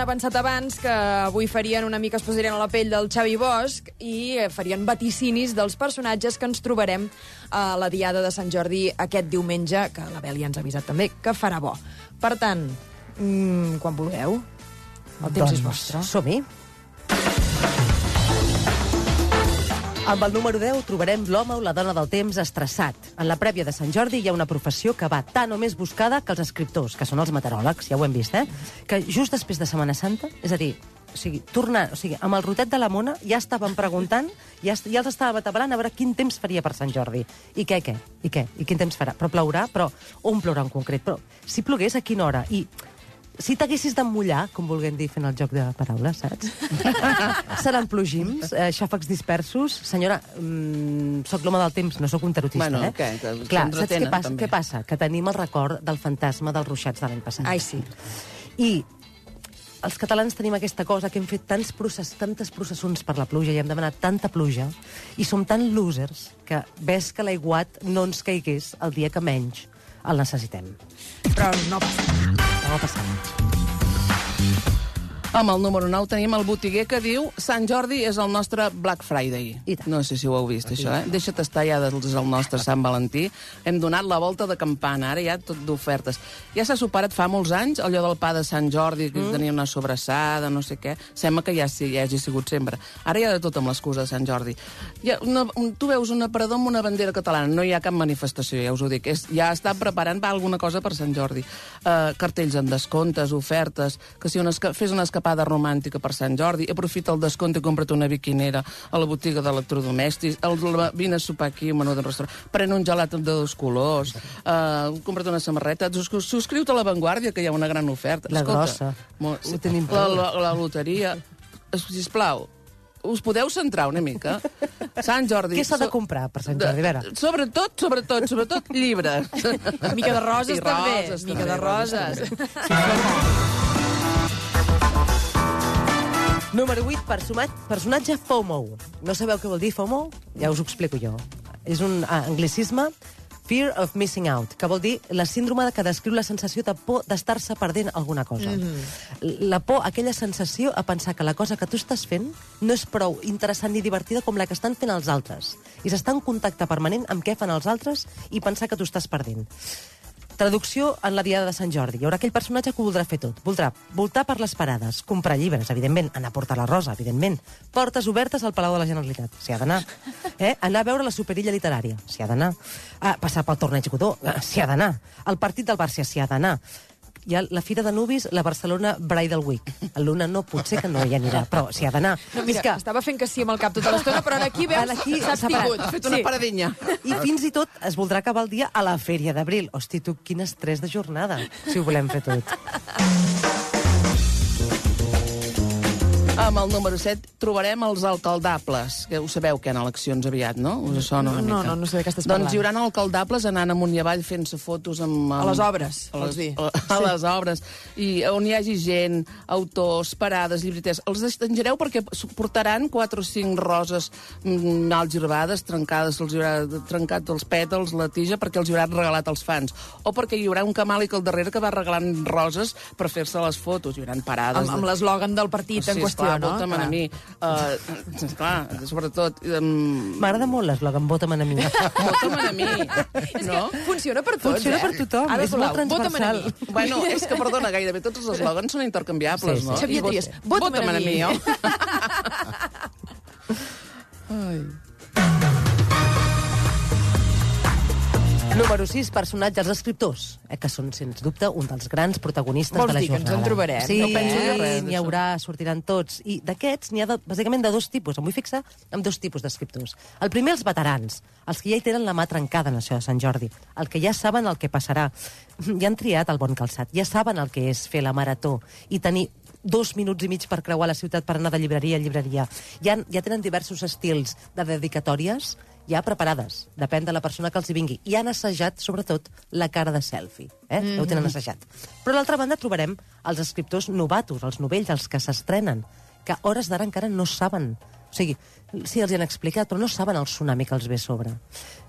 han avançat abans que avui farien una mica, es posarien a la pell del Xavi Bosch i farien vaticinis dels personatges que ens trobarem a la Diada de Sant Jordi aquest diumenge, que la Bel ja ens ha avisat també que farà bo. Per tant, mm, quan vulgueu, el temps és vostre. Som-hi. Amb el número 10 trobarem l'home o la dona del temps estressat. En la prèvia de Sant Jordi hi ha una professió que va tan o més buscada que els escriptors, que són els meteoròlegs, ja ho hem vist, eh? Que just després de Setmana Santa, és a dir, o sigui, tornar, o sigui, amb el rotet de la mona ja estaven preguntant, ja, ja els estàvem atabalant a veure quin temps faria per Sant Jordi. I què, què? I què? I quin temps farà? Però plourà? Però on plourà en concret? Però si plogués, a quina hora? I si t'haguessis d'emmullar, com vulguem dir fent el joc de paraules, saps? Seran plogims, eh, xàfecs dispersos. Senyora, mm, sóc l'home del temps, no sóc un tarotista, Bueno, eh? què? Que Clar, saps què passa? també. què passa? Que tenim el record del fantasma dels ruixats de l'any passat. Ai, sí. I els catalans tenim aquesta cosa que hem fet tants process, tantes processons per la pluja i hem demanat tanta pluja i som tan losers que ves que l'aiguat no ens caigués el dia que menys el necessitem. Però no passa. No va passar. Amb el número 9 tenim el botiguer que diu Sant Jordi és el nostre Black Friday. No sé si ho heu vist, això, eh? Deixa't estar ja des del nostre Sant Valentí. Hem donat la volta de campana, ara ja tot d'ofertes. Ja s'ha superat fa molts anys allò del pa de Sant Jordi, que mm. tenia una sobrassada, no sé què. Sembla que ja, sí, ja hagi sigut sempre. Ara hi ha de tot amb l'excusa de Sant Jordi. Ha una, un, tu veus un aparador amb una bandera catalana, no hi ha cap manifestació, ja us ho dic. És, ja està preparant va, alguna cosa per Sant Jordi. Uh, cartells amb descomptes, ofertes, que si una, esca- fes una escapada romàntica per Sant Jordi, aprofita el descompte i compra't una biquinera a la botiga d'electrodomèstics, el, vine a sopar aquí, un menú d'un restaurant, pren un gelat de dos colors, uh, compra't una samarreta, subscriu-te a La Vanguardia, que hi ha una gran oferta. La Escolta, grossa. Ho tenim la, la, la loteria. Sisplau, us podeu centrar una mica? Sant Jordi... Què s'ha de comprar per Sant Jordi? A veure. Sobretot, sobretot, sobretot, llibres. Una mica de roses, I també. roses, mica de roses. roses Número 8, personatge, personatge FOMO. No sabeu què vol dir FOMO? Ja us ho explico jo. És un ah, anglicisme, Fear of Missing Out, que vol dir la síndrome de que descriu la sensació de por d'estar-se perdent alguna cosa. Mm -hmm. La por, aquella sensació a pensar que la cosa que tu estàs fent no és prou interessant ni divertida com la que estan fent els altres. I s'està en contacte permanent amb què fan els altres i pensar que tu estàs perdent. Traducció en la Diada de Sant Jordi. Hi haurà aquell personatge que ho voldrà fer tot. Voldrà voltar per les parades, comprar llibres, evidentment, anar a portar la rosa, evidentment, portes obertes al Palau de la Generalitat, s'hi ha d'anar. Eh? Anar a veure la superilla literària, s'hi ha d'anar. Ah, passar pel torneig Godó, eh, s'hi ha d'anar. El partit del Barça, s'hi ha d'anar. Hi ha la Fira de Nubis, la Barcelona Bridal Week. El Luna no, potser que no hi anirà, però s'hi ha d'anar. No, És mira, que- estava fent que sí amb el cap tota l'estona, però aquí veus, Aquí s'ha. Ha fet una Sí. paradinha. I fins i tot es voldrà acabar el dia a la Fèria d'Abril. Hosti, tu, quin estrès de jornada, si ho volem fer tot. Amb el número 7 trobarem els alcaldables, que ho sabeu que hi ha eleccions aviat, no? Us sona una No, mica. no, no sé de què estàs Doncs parlant. hi haurà alcaldables anant amunt i avall fent-se fotos amb... amb A les obres, a vols les, dir. a, a les obres. I on hi hagi gent, autors, parades, llibreters. Els estengereu perquè portaran 4 o 5 roses mm, mal girbades, trencades, se'ls haurà trencat els pètals, la tija, perquè els hi haurà regalat als fans. O perquè hi haurà un camàlic al darrere que va regalant roses per fer-se les fotos. Hi haurà parades... Amb, amb l'eslògan del partit en sí, qüestió, esclar, no? Vota'm a mi. Uh, esclar, sobretot... Um, M'agrada molt l'eslògan Vota'm a mi. Vota'm a mi. És No? que funciona per tots, Funciona eh? per tothom, Ara, és molt a transversal. mi. Bueno, és que, perdona, gairebé tots els eslògans són intercanviables, Sí, sí. no? Xavier Trias, vota'm a mi. jo. Ai. Número 6, personatges, escriptors, eh, que són, sens dubte, un dels grans protagonistes Vols de la dir que ens jornada. en trobarem? Sí, No penso dir res n'hi haurà, sortiran tots. I d'aquests n'hi ha, de, bàsicament, de dos tipus. Em vull fixar en dos tipus d'escriptors. El primer, els veterans, els que ja hi tenen la mà trencada en això de Sant Jordi, el que ja saben el que passarà. Ja han triat el bon calçat, ja saben el que és fer la marató i tenir dos minuts i mig per creuar la ciutat per anar de llibreria a llibreria. Ja, ja tenen diversos estils de dedicatòries ja preparades, depèn de la persona que els hi vingui. I han assajat, sobretot, la cara de selfie. Eh? Mm -hmm. Ja ho tenen assajat. Però a l'altra banda trobarem els escriptors novatos, els novells, els que s'estrenen, que hores d'ara encara no saben O sigui, sí, els hi han explicat, però no saben el tsunami que els ve a sobre.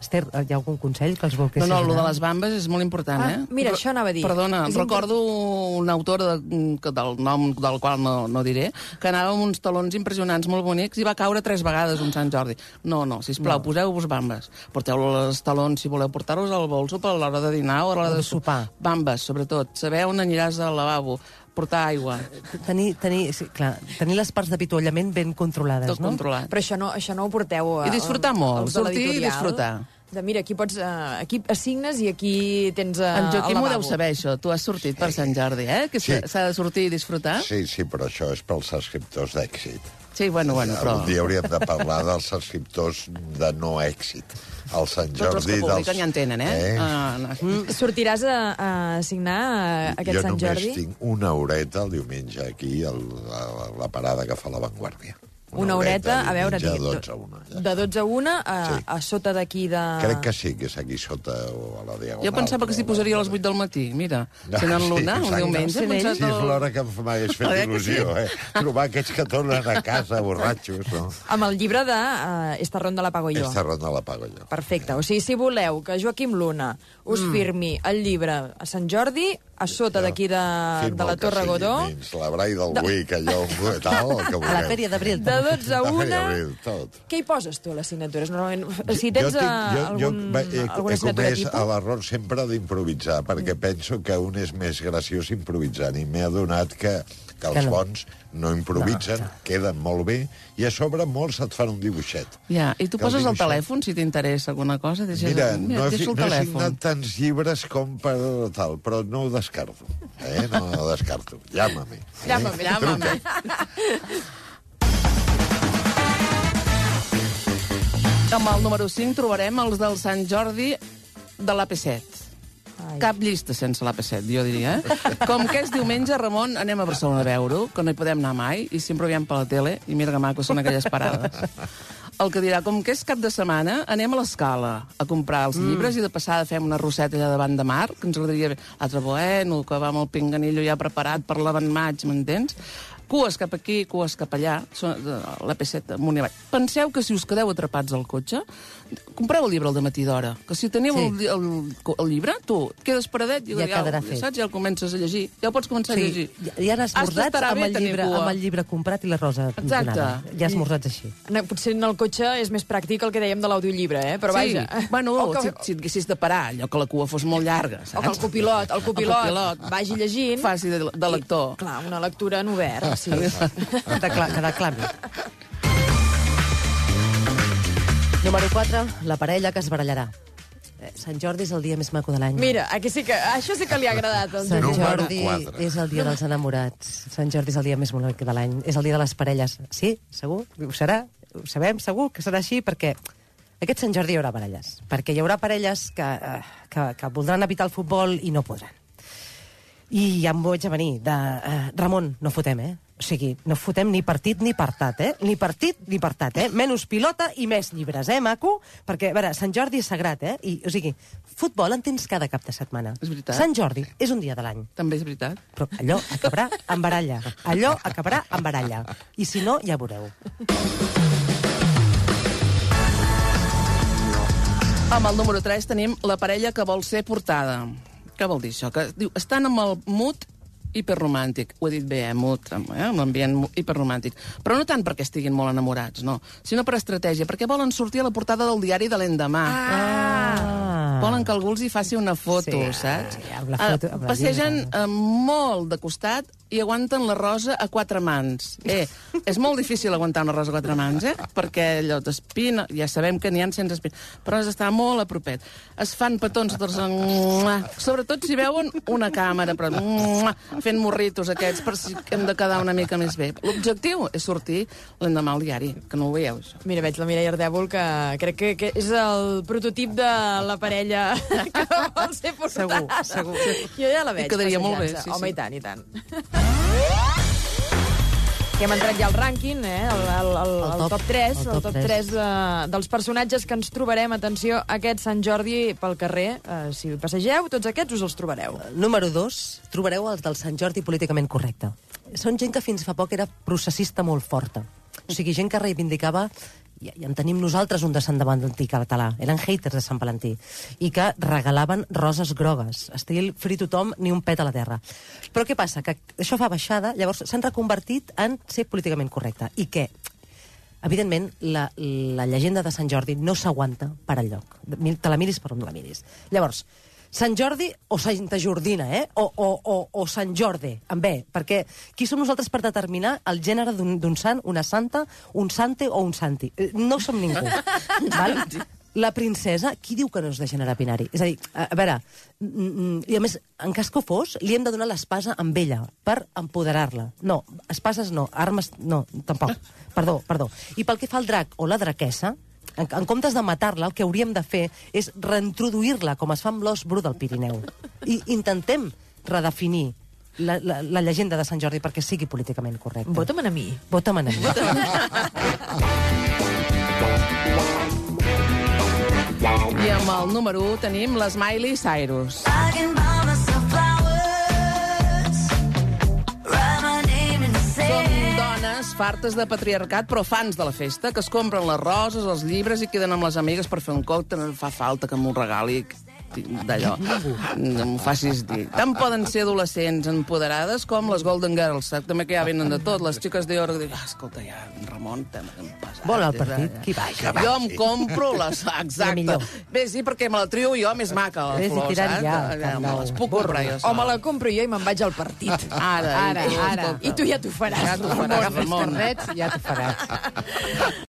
Esther, hi ha algun consell que els volgués No, no, el de les bambes és molt important, Ah, eh? mira, Re- això anava a dir. Perdona, És recordo una autora de, que del nom del qual no, no diré, que anava amb uns talons impressionants molt bonics i va caure tres vegades un Sant Jordi. No, no, sisplau, no. poseu-vos bambes. Porteu els talons, si voleu portar-los al bolso per l'hora de dinar o a l'hora de de sopar. Bambes, sobretot. Saber on aniràs al lavabo. Portar aigua. Tenir, tenir, sí, clar, tenir les parts d'apitollament ben controlades, Tot no? controlat. Però això no, això no ho porteu... a- I disfrutar molt, els de sortir i disfrutar. De, mira, aquí pots... Uh, aquí assignes i aquí tens uh, En Joaquim el ho deu saber, això. Tu has sortit per Sant Jordi, eh? Que Sí. s'ha de sortir i disfrutar. Sí, sí, però això és pels escriptors d'èxit. Sí, bueno, bueno, però... Un dia hauríem de parlar dels escriptors de no èxit. El Sant Tots els Jordi... que publiquen ja en tenen, eh? eh? Ah, no. Mm, Sortiràs a, a signar uh, aquest jo Sant només Jordi? tinc una horeta el diumenge aquí, el, la, la parada que fa la Vanguardia. Una horeta, a veure... digue- 12 a 1. Ja. De 12 a 1 a, Sí. a sota d'aquí de... Crec que sí, que és aquí sota o a la diagonal. Jo pensava que s'hi posaria a les 8 del matí, mira. Sent en l'una, un diumenge. Sí, pensat Sí, és l'hora que m'hagués fet il·lusió, eh? Trobar aquests que tornen a casa borratxos, no? Amb el llibre de uh, Esta ronda la pago jo. Esta ronda la pago jo. Perfecte. O sigui, si voleu que Joaquim Luna us Mm. firmi el llibre a Sant Jordi, a sota d'aquí de, Firma de la que Torre sigui, Godó, Menys la Brai del De- Buic, allò, tal, el que A la Fèria d'Abril. de 12 a La 1... Fèria d'Abril, tot. Què hi poses tu a les signatures? Normalment, si tens jo, eh, tinc, jo, algun, jo he, alguna he comès l'error sempre d'improvisar, perquè penso que un és més graciós improvisant, i m'he adonat que, que Que els no. bons no improvisen, queden molt bé, i a sobre molts et fan un dibuixet. Ja, i tu Que el poses el dibuixet- telèfon si t'interessa alguna cosa? Deixes, Mira, no he, deixo el no he telèfon. signat tants llibres com per tal, però no ho descarto. Eh? No ho descarto. Llama-me. Eh? Llámame, llámame. Amb el número 5 trobarem els del Sant Jordi de l'AP7. Ai. Cap llista sense l'AP7, jo diria. Eh? Com que és diumenge, Ramon, anem a Barcelona a veure-ho, que no hi podem anar mai, i sempre ho veiem per la tele, i mira que maco són aquelles parades. El que dirà, com que és cap de setmana, anem a l'escala a comprar els llibres i de passada fem una rosseta allà davant de mar, que ens agradaria bé. L'altre bueno, que va amb el pinganillo ja preparat per l'avant maig, m'entens? Cues cap aquí, cues cap allà, eh, la P7 amunt i avall. Penseu que si us quedeu atrapats al cotxe, compreu el llibre al matí d'hora, que si teniu Sí. el, el, el, llibre, tu et quedes paradet i Ja quedarà ja, fet. saps? ja el comences a llegir. Ja el pots començar a Sí, llegir. ja, ja esmorzats t'estarà amb el, llibre, cua. amb el llibre comprat i la rosa Exacte. donada. Ja esmorzats així. No, potser en el cotxe és més pràctic el que dèiem de l'audiollibre, eh? Però sí. vaja. Bueno, o que, si, si et haguessis de parar, allò que la cua fos molt llarga, saps? o que el copilot, el copilot, El copilot. vagi llegint... Faci de, de lector. I, clar, una lectura en obert, sí. Decla que declami. Número 4, la parella que es barallarà. Eh, Sant Jordi és el dia més maco de l'any. Mira, aquí sí que, això sí que li ha agradat. al Sant Jordi quatre. és el dia dels enamorats. Sant Jordi és el dia més bonic de l'any. És el dia de les parelles. Sí, segur? Ho serà? Ho sabem segur que serà així perquè aquest Sant Jordi hi haurà parelles. Perquè hi haurà parelles que, eh, que, que voldran evitar el futbol i no podran. I ja em vaig a venir de... Uh, Ramon, no fotem, eh? O sigui, no fotem ni partit ni partat, eh? Ni partit ni partat, eh? Menys pilota i més llibres, eh, maco? Perquè, a veure, Sant Jordi és sagrat, eh? I, o sigui, futbol en tens cada cap de setmana. És veritat. Sant Jordi és un dia de l'any. També és veritat. Però allò acabarà amb baralla. Allò acabarà amb baralla. I si no, ja veureu. Amb el número 3 tenim la parella que vol ser portada. Què vol dir això? Que diu, estan amb el mood hiperromàntic. Ho he dit bé, eh? Mood, eh? un ambient hiperromàntic. Però no tant perquè estiguin molt enamorats, no, sinó per estratègia, perquè volen sortir a la portada del diari de l'endemà. Ah. Volen que algú els hi faci una foto, Sí, saps? amb la foto- amb la passegen llibre. eh, molt de costat i aguanten la rosa a quatre mans. Eh, és molt difícil aguantar una rosa a quatre mans, eh? Perquè allò t'espina, ja sabem que n'hi ha sense espina, però has d'estar molt a propet. Es fan petons mua. sobretot si veuen una càmera, però fent morritos aquests per si hem de quedar una mica més bé. L'objectiu és sortir l'endemà al diari, que no ho veieu, això. Mira, veig la Mireia Ardèvol, que crec que, que és el prototip de la parella que vol ser portada. Segur, segur. Jo ja la veig. I quedaria molt bé, passejant-se. sí, Home, sí. i tant, i tant. Que hem entrat ja al rànquing, eh? el, el, el, El el top- top 3, el el top top 3. 3 de, dels personatges que ens trobarem, atenció, aquest Sant Jordi pel carrer. Eh, si passegeu, tots aquests us els trobareu. Número 2, trobareu els del Sant Jordi políticament correcte. Són gent que fins fa poc era processista molt forta. O sigui, gent que reivindicava i, i en tenim nosaltres un de Sant Valentí català. Eren haters de Sant Valentí. I que regalaven roses grogues. Estil free tothom, ni un pet a la terra. Però què passa? Que això fa baixada, llavors s'han reconvertit en ser políticament correcte. I què? Evidentment, la, la llegenda de Sant Jordi no s'aguanta per al lloc. Te la miris per on la miris. Llavors, Sant Jordi o Santa Jordina, eh? O, o, o, o Sant Jordi, en bé, perquè qui som nosaltres per determinar el gènere d'un sant, una santa, un sante o un santi? Eh, No som ningú. val? La princesa, qui diu que no és de gènere binari? És a dir, a, a veure, mm, mm, i a més, en cas que ho fos, li hem de donar l'espasa amb ella per empoderar-la. No, espases no, armes no, tampoc. Perdó, perdó. I pel que fa al drac o la draquessa, en, en comptes de matar-la, el que hauríem de fer és reintroduir-la, com es fa amb l'os bru del Pirineu. I intentem redefinir la, la, la llegenda de Sant Jordi perquè sigui políticament correcta. Vota'm a mi. Vota'm a mi. I amb el número 1 tenim les Miley Cyrus. I dones fartes de patriarcat, però fans de la festa, que es compren les roses, els llibres i queden amb les amigues per fer un còctel. Fa falta que m'ho regali d'allò. No m'ho facis dir. Tant poden ser adolescents empoderades com les Golden Girls. Saps? També que ja venen de tot. Les xiques d'or que diuen, ah, escolta, ja, en Ramon, t'hem hem passat. Vol el partit? Qui va? Jo em compro les... La Exacte. Bé, sí, perquè me la trio jo més maca, la flor, tirant saps? ja, Ja, me les puc comprar jo O me la compro jo i me'n vaig al partit. Ara, Ara, i tu, ara. I tu ja t'ho faràs. Ja t'ho faràs, Ramon. Ja t'ho faràs.